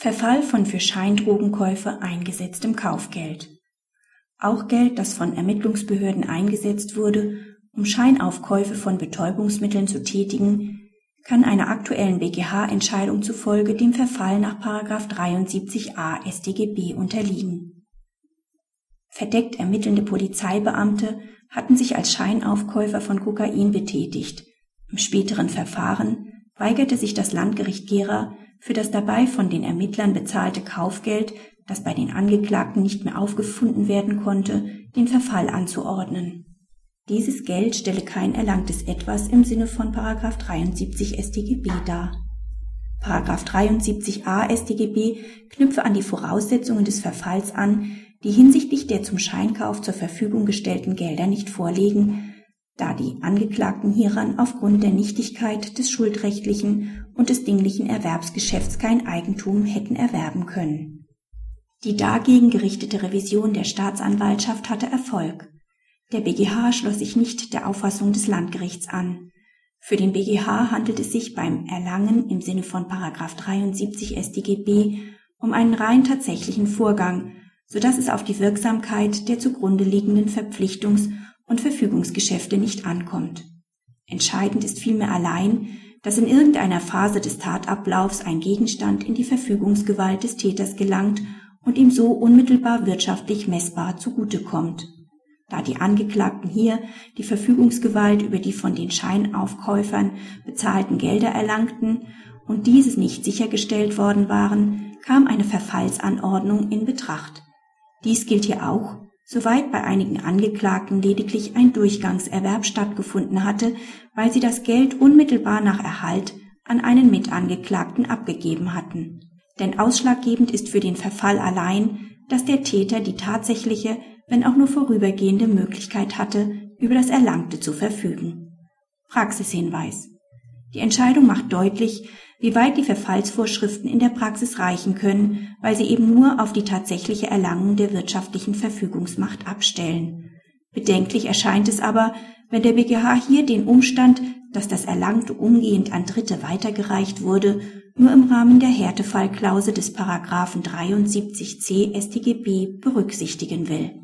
Verfall von für Scheindrogenkäufe eingesetztem Kaufgeld. Auch Geld, das von Ermittlungsbehörden eingesetzt wurde, um Scheinaufkäufe von Betäubungsmitteln zu tätigen, kann einer aktuellen BGH-Entscheidung zufolge dem Verfall nach 73a StGB unterliegen. Verdeckt ermittelnde Polizeibeamte hatten sich als Scheinaufkäufer von Kokain betätigt. Im späteren Verfahren weigerte sich das Landgericht Gera für das dabei von den Ermittlern bezahlte Kaufgeld, das bei den Angeklagten nicht mehr aufgefunden werden konnte, den Verfall anzuordnen. Dieses Geld stelle kein erlangtes Etwas im Sinne von 73 StGB dar. 73a StGB knüpfe an die Voraussetzungen des Verfalls an, die hinsichtlich der zum Scheinkauf zur Verfügung gestellten Gelder nicht vorliegen, da die Angeklagten hieran aufgrund der Nichtigkeit des schuldrechtlichen und des dinglichen Erwerbsgeschäfts kein Eigentum hätten erwerben können. Die dagegen gerichtete Revision der Staatsanwaltschaft hatte Erfolg. Der BGH schloss sich nicht der Auffassung des Landgerichts an. Für den BGH handelt es sich beim Erlangen im Sinne von 73 StGB um einen rein tatsächlichen Vorgang, so dass es auf die Wirksamkeit der zugrunde liegenden Verpflichtungs- und Verfügungsgeschäfte nicht ankommt. Entscheidend ist vielmehr allein, dass in irgendeiner Phase des Tatablaufs ein Gegenstand in die Verfügungsgewalt des Täters gelangt und ihm so unmittelbar wirtschaftlich messbar zugutekommt. Da die Angeklagten hier die Verfügungsgewalt über die von den Scheinaufkäufern bezahlten Gelder erlangten und dieses nicht sichergestellt worden waren, kam eine Verfallsanordnung in Betracht. Dies gilt hier auch, soweit bei einigen Angeklagten lediglich ein Durchgangserwerb stattgefunden hatte, weil sie das Geld unmittelbar nach Erhalt an einen Mitangeklagten abgegeben hatten. Denn ausschlaggebend ist für den Verfall allein, dass der Täter die tatsächliche, wenn auch nur vorübergehende Möglichkeit hatte, über das Erlangte zu verfügen. Praxishinweis. Die Entscheidung macht deutlich, wie weit die Verfallsvorschriften in der Praxis reichen können, weil sie eben nur auf die tatsächliche Erlangung der wirtschaftlichen Verfügungsmacht abstellen. Bedenklich erscheint es aber, wenn der BGH hier den Umstand, dass das Erlangte umgehend an Dritte weitergereicht wurde, nur im Rahmen der Härtefallklausel des Paragraphen 73c StGB berücksichtigen will